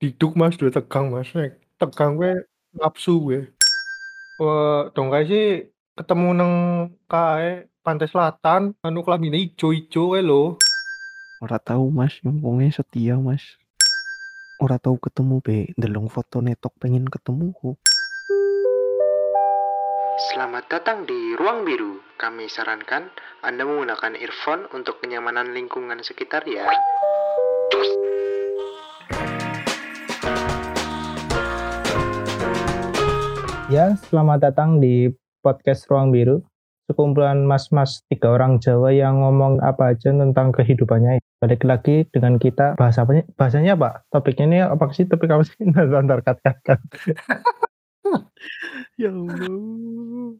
diduk Mas, duwe tegang Mas, nek tegang kuwi nafsu kuwi. Eee, dong kae sih ketemu nang kae pantai selatan, anu kelambine ijo-ijo kae lho. Ora tau Mas, wonge setia Mas. Ora tau ketemu be, ndeleng fotone tok pengen ketemu kok. Selamat datang di Ruang Biru. Kami sarankan Anda menggunakan earphone untuk kenyamanan lingkungan sekitar ya. Ya, selamat datang di podcast Ruang Biru. Sekumpulan mas-mas tiga orang Jawa yang ngomong apa aja tentang kehidupannya. Balik lagi dengan kita bahas apa bahasanya apa? Topiknya ini apa sih? Topik apa sih? Ntar, ntar, cut, cut, cut. Ya Allah.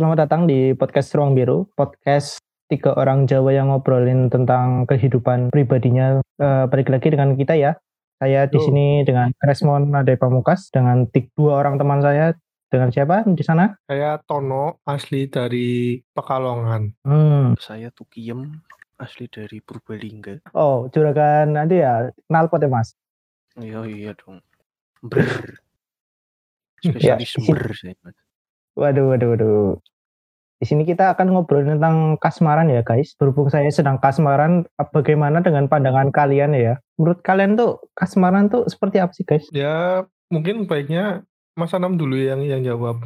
Selamat datang di podcast Ruang Biru. Podcast tiga orang Jawa yang ngobrolin tentang kehidupan pribadinya. Eh, balik lagi dengan kita ya. Saya di sini dengan Resmon Ade Pamukas dengan tik dua orang teman saya. Dengan siapa di sana? Saya Tono, asli dari Pekalongan. Hmm. Saya tuh kiem asli dari Purbalingga. Oh, juragan nanti ya knalpot ya mas. Iya iya dong. Ber. Ya, Spesialis isi- ber saya. Waduh, waduh, waduh. Di sini kita akan ngobrol tentang kasmaran ya guys. Berhubung saya sedang kasmaran, bagaimana dengan pandangan kalian ya? Menurut kalian tuh kasmaran tuh seperti apa sih guys? Ya, mungkin baiknya Mas Anam dulu yang yang jawab.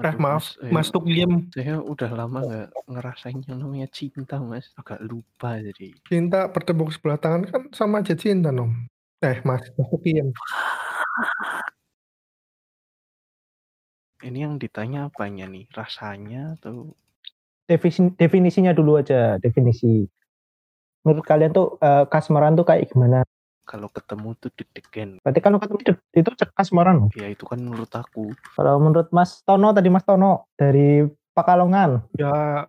Eh, Aduh, maaf, eh, Mas Tukiem. Saya udah lama nggak ngerasain yang namanya cinta mas. Agak lupa jadi. Cinta bertepuk sebelah tangan kan sama aja cinta, Nom. Eh, Mas, Mas Tukiem. Ini yang ditanya apanya nih? Rasanya atau Definisi, definisinya dulu aja, definisi. Menurut kalian tuh eh, kasmaran tuh kayak gimana? kalau ketemu tuh deg-degan? Berarti kalau ketemu itu, itu kasmaran. loh. Ya itu kan menurut aku. Kalau menurut Mas Tono tadi Mas Tono dari Pekalongan. Ya,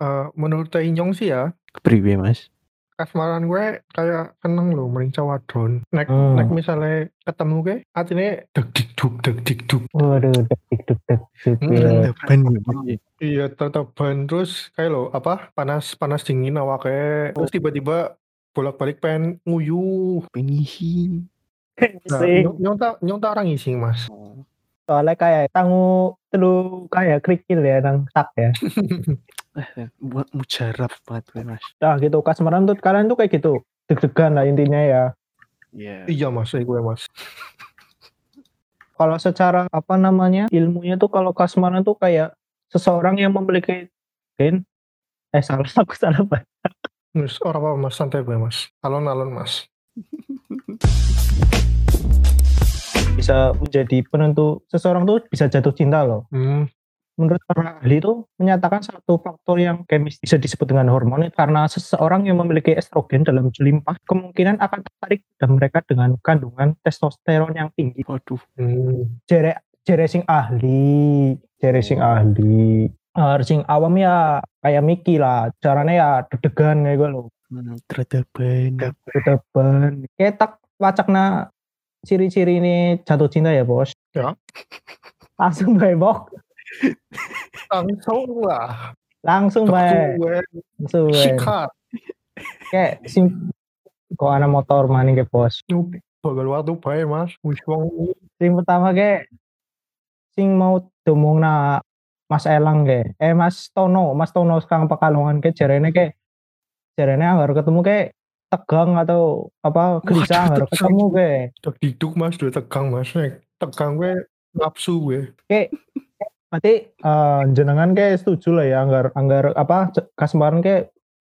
eh, menurut Teh Inyong sih ya, Priwe mas? kasmaran gue kayak seneng loh merincang wadon. Nek, Hmm. nek misalnya ketemu gue, artinya deg duk, deg dik duk. Waduh, deg deg deg deg. deg. Hmm. Ban Iya, terus kayak lo apa panas panas dingin awake terus tiba-tiba bolak-balik pengen nguyuh. Pengisi. Nah, nyong nyong tak nyong tak orang ngising mas. Soalnya kayak tangu telu kayak kerikil ya nang tak ya. Eh, buat mujarab banget gue mas. Nah gitu kasmaran tuh kalian tuh kayak gitu deg-degan lah intinya ya. Iya. Iya mas, saya gue mas. Kalau secara apa namanya ilmunya tuh kalau kasmaran tuh kayak seseorang yang memiliki gen eh salah aku salah pak. Terus orang apa mas santai gue mas. Alon-alon mas. Bisa menjadi penentu seseorang tuh bisa jatuh cinta loh. Hmm, Menurut para ahli itu menyatakan satu faktor yang kemis bisa disebut dengan hormon karena seseorang yang memiliki estrogen dalam limpah kemungkinan akan tertarik dan mereka dengan kandungan testosteron yang tinggi. Waduh. hmm. jere jere sing ahli jere sing ahli Eh, sing awam ya kayak Miki lah caranya ya deg-degan kayak gue loh Hmm, teradaban. dedeban ketak wacakna ciri-ciri ini jatuh cinta ya bos Ya. langsung bae bok Langsung lah. langsung Gue langsung sikat. kayak sing kok anak motor maning ke bos Nyup. Bagal waktu bae mas. Wong sing pertama kayak sing mau domong na Mas Elang ke eh Mas Tono Mas Tono sekarang Pekalongan ke jarene ke jarene anggar ketemu ke tegang atau apa gelisah anggar tegang. ketemu ke deg diduk mas, duwe tegang mas. Nek tegang gue nafsu gue. Berarti eh, jenengan ke setuju lah ya anggar anggar apa kasmaran ke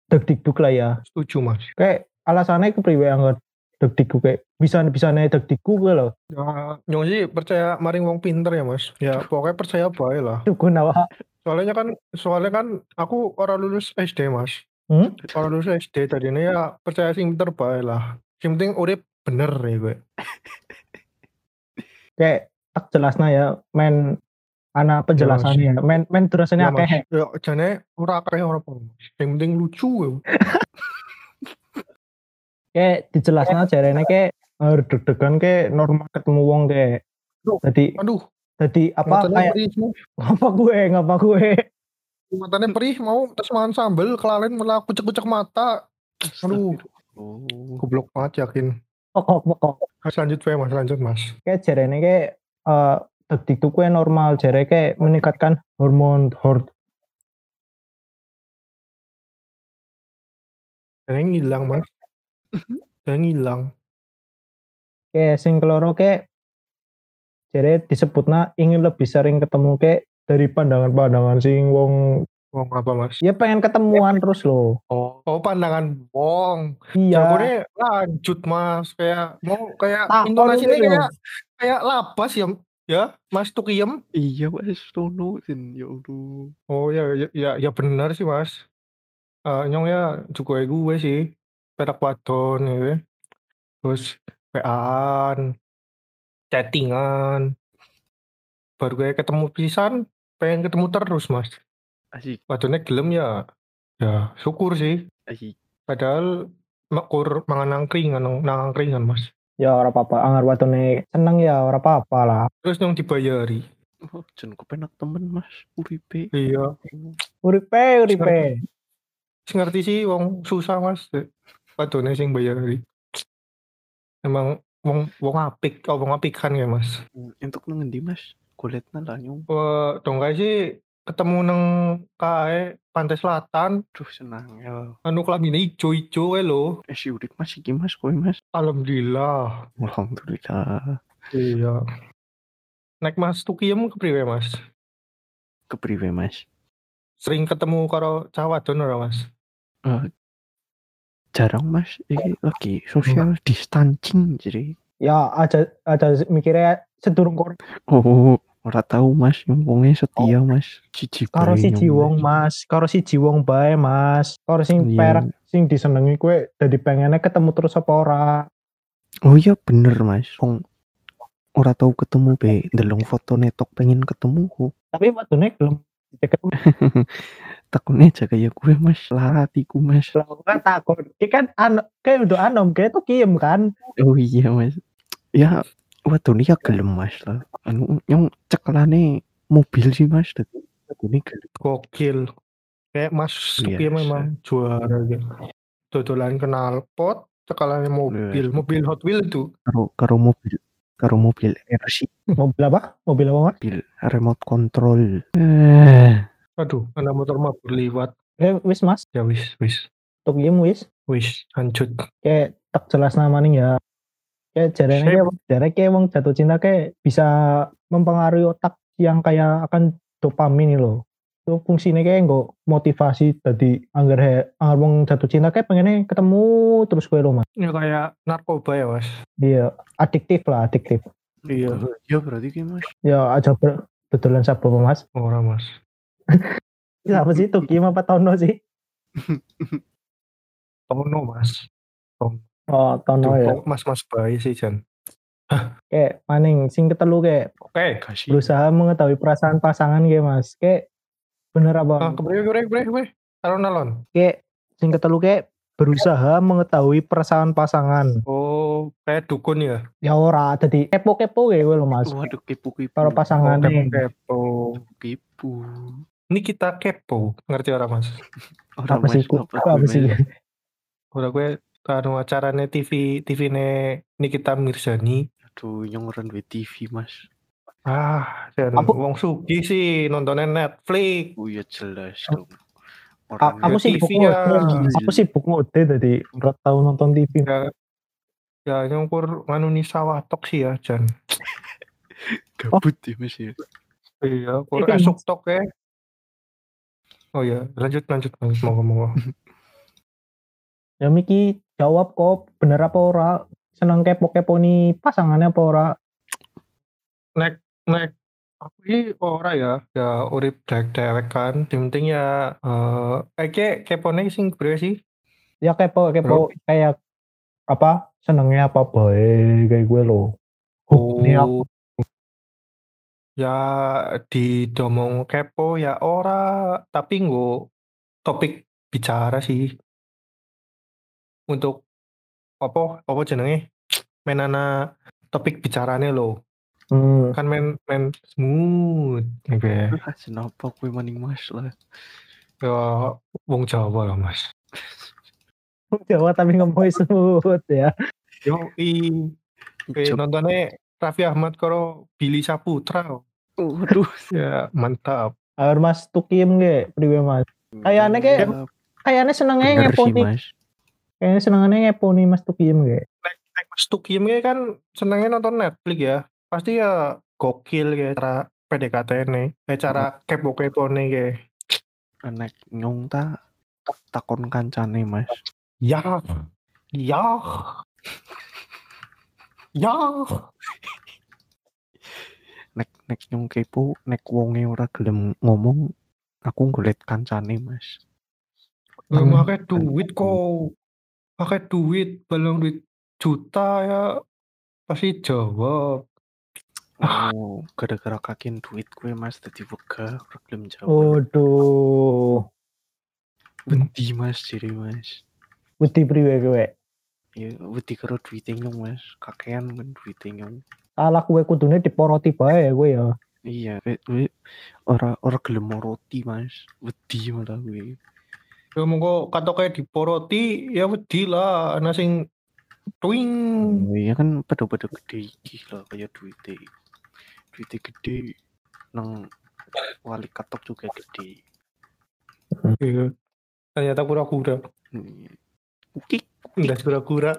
deg dikduk lah ya Setuju mas. kayak alasannya kepriwe anggar deg dikduk kayak bisa bisa nih deg dikduk ke loh Ya, nyong sih percaya maring wong pinter ya mas. Ya pokoknya percaya bae lah. dukun apa Soalnya kan, soalnya kan aku orang lulus SD mas. Hmm? Orang lulus SD tadi ini ya percaya sing pinter bae lah. Yang penting urip bener ya gue. kayak tak jelasnya ya men anak penjelasannya men men Ya, terusnya mas. akeh Ya jane ora akeh ora apa. Yang penting lucu ya. kayak dijelasnya jarene kayak harus deg-degan kayak normal ketemu wong kayak jadi Aduh, jadi apa kayak ngapa gue ngapa gue Matanya perih mau terus makan sambel kelalen malah kucek-kucek mata. Aduh. Goblok banget yakin. Pokok pokok. Mas lanjut Mas, lanjut Mas. Kayak jarene kayak eh dadi itu kue normal jare kayak meningkatkan hormon hor Yang hilang Mas. Yang hilang. kayak sing keloro kayak jare disebutna ingin lebih sering ketemu kayak dari pandangan-pandangan sing wong Wong apa Mas? ya pengen ketemuan terus loh Oh, oh pandangan wong. iya Jawabannya lanjut Mas, kayak mau kayak Takon intonasinya kayak kayak lapas ya. Ya, Mas Tukiem. Iya wes tono sin ya Allah. Oh ya ya ya, ya benar sih Mas. Eh nyong ya juga gue sih. Perak wadon ya. Terus WA-an, chattingan. Baru kayak ketemu pisan, pengen ketemu terus Mas. Asik Wadonnya gelem ya. Ya, syukur sih. asik. Padahal makur mangan angkringan nang angkringan Mas. Ya ora apa-apa anggar watone seneng ya ora apa-apa lah Terus nyong dibayari. Oh, jen kepenak temen mas uripe. Iya. uripe uripe Sing ngerti sih wong susah Mas. Wadone sing bayari. Emang wong wong apik, oh wong apik kan ya Mas. Untuk nang ngendi mas? Kulit lah nyong. Wah, dong guys sih ketemu nang kae pantai selatan, Duh senang ya. anu kelambine ijo-ijo kae lho. Eh si urip mas iki mas kowe mas. Alhamdulillah. Alhamdulillah. Iya. Naik Mas Tukiem kepriwe Mas? Kepriwe mas? Sering ketemu karo cah wadon ora Mas? Eh, jarang mas. Iki lagi social distancing jadi. ya aja aja mikirnya sedurung kor Oh, ora tahu mas. Yang setia mas. Cici karo si jiwong mas karo si jiwong bae mas karo sing Iya. perak sing disenengi kue jadi pengennya ketemu terus apa ora Oh iya bener mas. Wong ora tahu ketemu be. Delong foto netok pengen ketemu. tapi watune belum ketemu Takutnya aja kayak gue mas. Laratiku mas. lah kan takut Ki kan an kayak udah anom kayak tuh kiem kan Oh iya mas. Ya waduh ya gelem mas lah. Anu yang cekelane mobil sih mas. Waduh ini gelem. Gokil. Kayak Mas Iya, Tukiem memang juara gitu. Dodolan kenal pot, cekalannya mobil, mobil Hot Wheels itu. Karo karo mobil karo mobil RC mobil apa mobil apa mas mobil remote control. Eh, Aduh, ada motor mabur liwat. eh wis mas Ya wis, wis, tuh wis wis, lanjut. kayak tak jelas namanya ya kayak Sip. kayak wong jatuh cinta kayak bisa mempengaruhi otak yang kayak akan dopamin loh itu fungsinya kayak nggak motivasi tadi anggar he anggar wong jatuh cinta kayak pengennya ketemu terus gue mas Ya kayak narkoba ya mas. iya adiktif lah adiktif Iya. Ya berarti kayak mas. ya aja ber betulan siapa mas Orang mas. Ya, apa sih tuh Kim apa Tono sih Tono mas. Oh Tono ya mas-mas bayi sih Jan. kayak maning sing ketelu kayak Oke. Kasih. berusaha mengetahui perasaan pasangan kayak mas kayak bener Ah, apa kebre, kebre, kebre, kebre. Alon-alon. kayak sing ketelu kayak berusaha mengetahui perasaan pasangan Oh, kayak dukun ya? ya ora jadi kepo-kepo ya gue lo mas Waduh kepo kepo. kalau pasangan Oh, kepo. kepo. Ini kita kepo, ngerti orang mas? Ora, apa sih apa apa sih Mas? Udah gue anu acaranya TV TV ne Nikita Mirzani. Aduh nyongoran di TV mas. Ah, dan Aku- wong sugi sih nontonnya Netflix. Oh iya jelas dong. Orang aku sih TV buku ya. aku sih buku ngode jadi berat tahu nonton TV Ya, ya nyongkur nganu Nisa Watok sih ya, Jan. gabut ya mas ya. Iya, kur esok tok ya. Oh ya, lanjut lanjut lanjut mau ngomong. ya Miki jawab kok bener apa ora? Seneng kepo-kepo nih pasangannya apa ora? Nek nek aku ini ora ya, ya urip dewek-dewek kan. Yang penting ya eh eh ke kepone sing berapa sih? ya kepo kepo. Kayak apa? Senengnya apa baik kayak gue lo Oh, ini aku ya di domong kepo ya ora, tapi nggo topik bicara sih. Untuk apa apa jenenge? Menana topik bicaranya lo. hmm, Kan men men smooth gitu ya. Ah, Kenapa gue maning mas lah. Ya wong Jawa lah, Mas. Jawa tapi ngomongin semut ya. Yo i Coba- nontonnya Raffi Ahmad karo Billy Saputra. Waduh. Ya mantap. Agar Mas Tukiem ge priwe Mas. Kayaknya kayak- Ya, Kayaknya senengnya bener Kayaknya senengnya ngeponi Mas Tukiem ge. Nek Mas Tukiem ge kan senengnya nonton Netflix ya. Pasti ya gokil ya cara PDKT nih. Kayak cara kepo-kepo nih kayak. Nek nyong ta takon kancane mas. Ya. Ya. Ya. Nek nek nyong kepo nek wonge ora gelem ngomong aku nggolet kancane mas. Lah Hmm. duit kok. Pakai duit, balong duit juta ya. Pasti jawab. Oh, gara-gara kakin duit gue mas ora gelem Oh. jawab. Waduh. Wedi mas jadi mas. Wedi priwe kowe? Ya wedi karo duite nyong mas. Kakean kan duite nyong. Ala kowe kudune diporoti bae kowe ya. Iya, gue, gue ora ora gelem roti mas. Wedi malah gue. Ya monggo katoknya diporoti ya wedi lah ana sing twing. Oh, iya kan pada-pada gede iki lah kayak duite. Duite gede nang wali katok juga gede. Iya. Ternyata kura-kura. Iya. Ukik. Enggak kura-kura.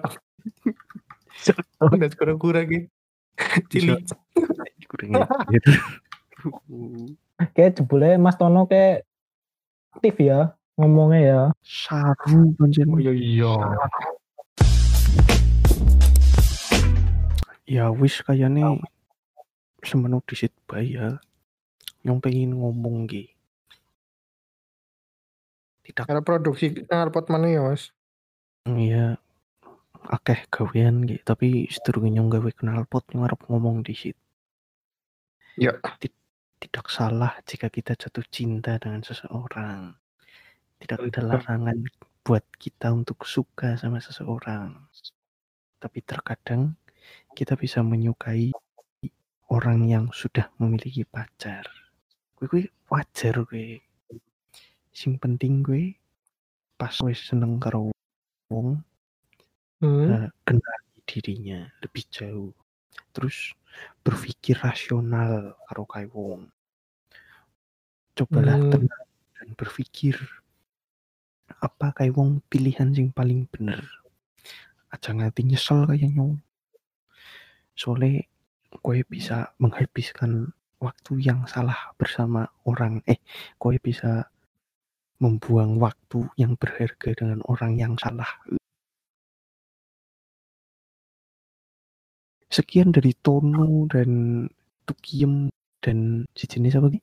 Enggak kura-kura gitu. Cilik. Gitu. Kayak jebule Mas Tono kayak aktif ya ngomongnya ya. Saru pancen. Oh iya iya. Ya wis kayaknya semenu disit bae ya. Yang pengen ngomong ki. Tidak Cara produksi ngarepot mana ya, Mas? Iya, akeh gawean gitu, tapi sedurunge nyong gawe knalpot nyong arep ngomong disit. Ya. Ti- Tidak salah jika kita jatuh cinta dengan seseorang. Tidak ada larangan buat kita untuk suka sama seseorang. Tapi terkadang kita bisa menyukai orang yang sudah memiliki pacar. Gue gue wajar gue. Sing penting gue pas wis seneng karo wong Hmm. eh, kenali dirinya lebih jauh terus berpikir rasional karo kae wong cobalah Hmm. tenang dan berpikir apa kae wong pilihan sing paling bener aja nganti nyesel kayak nyong soalnya kowe bisa menghabiskan waktu yang salah bersama orang eh kowe bisa membuang waktu yang berharga dengan orang yang salah sekian dari Tono dan Tukiem dan sejenis apa nih?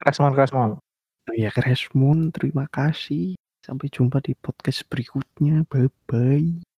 Kasmon Kasmon. Ya Kresmon, terima kasih. Sampai jumpa di podcast berikutnya. Bye bye.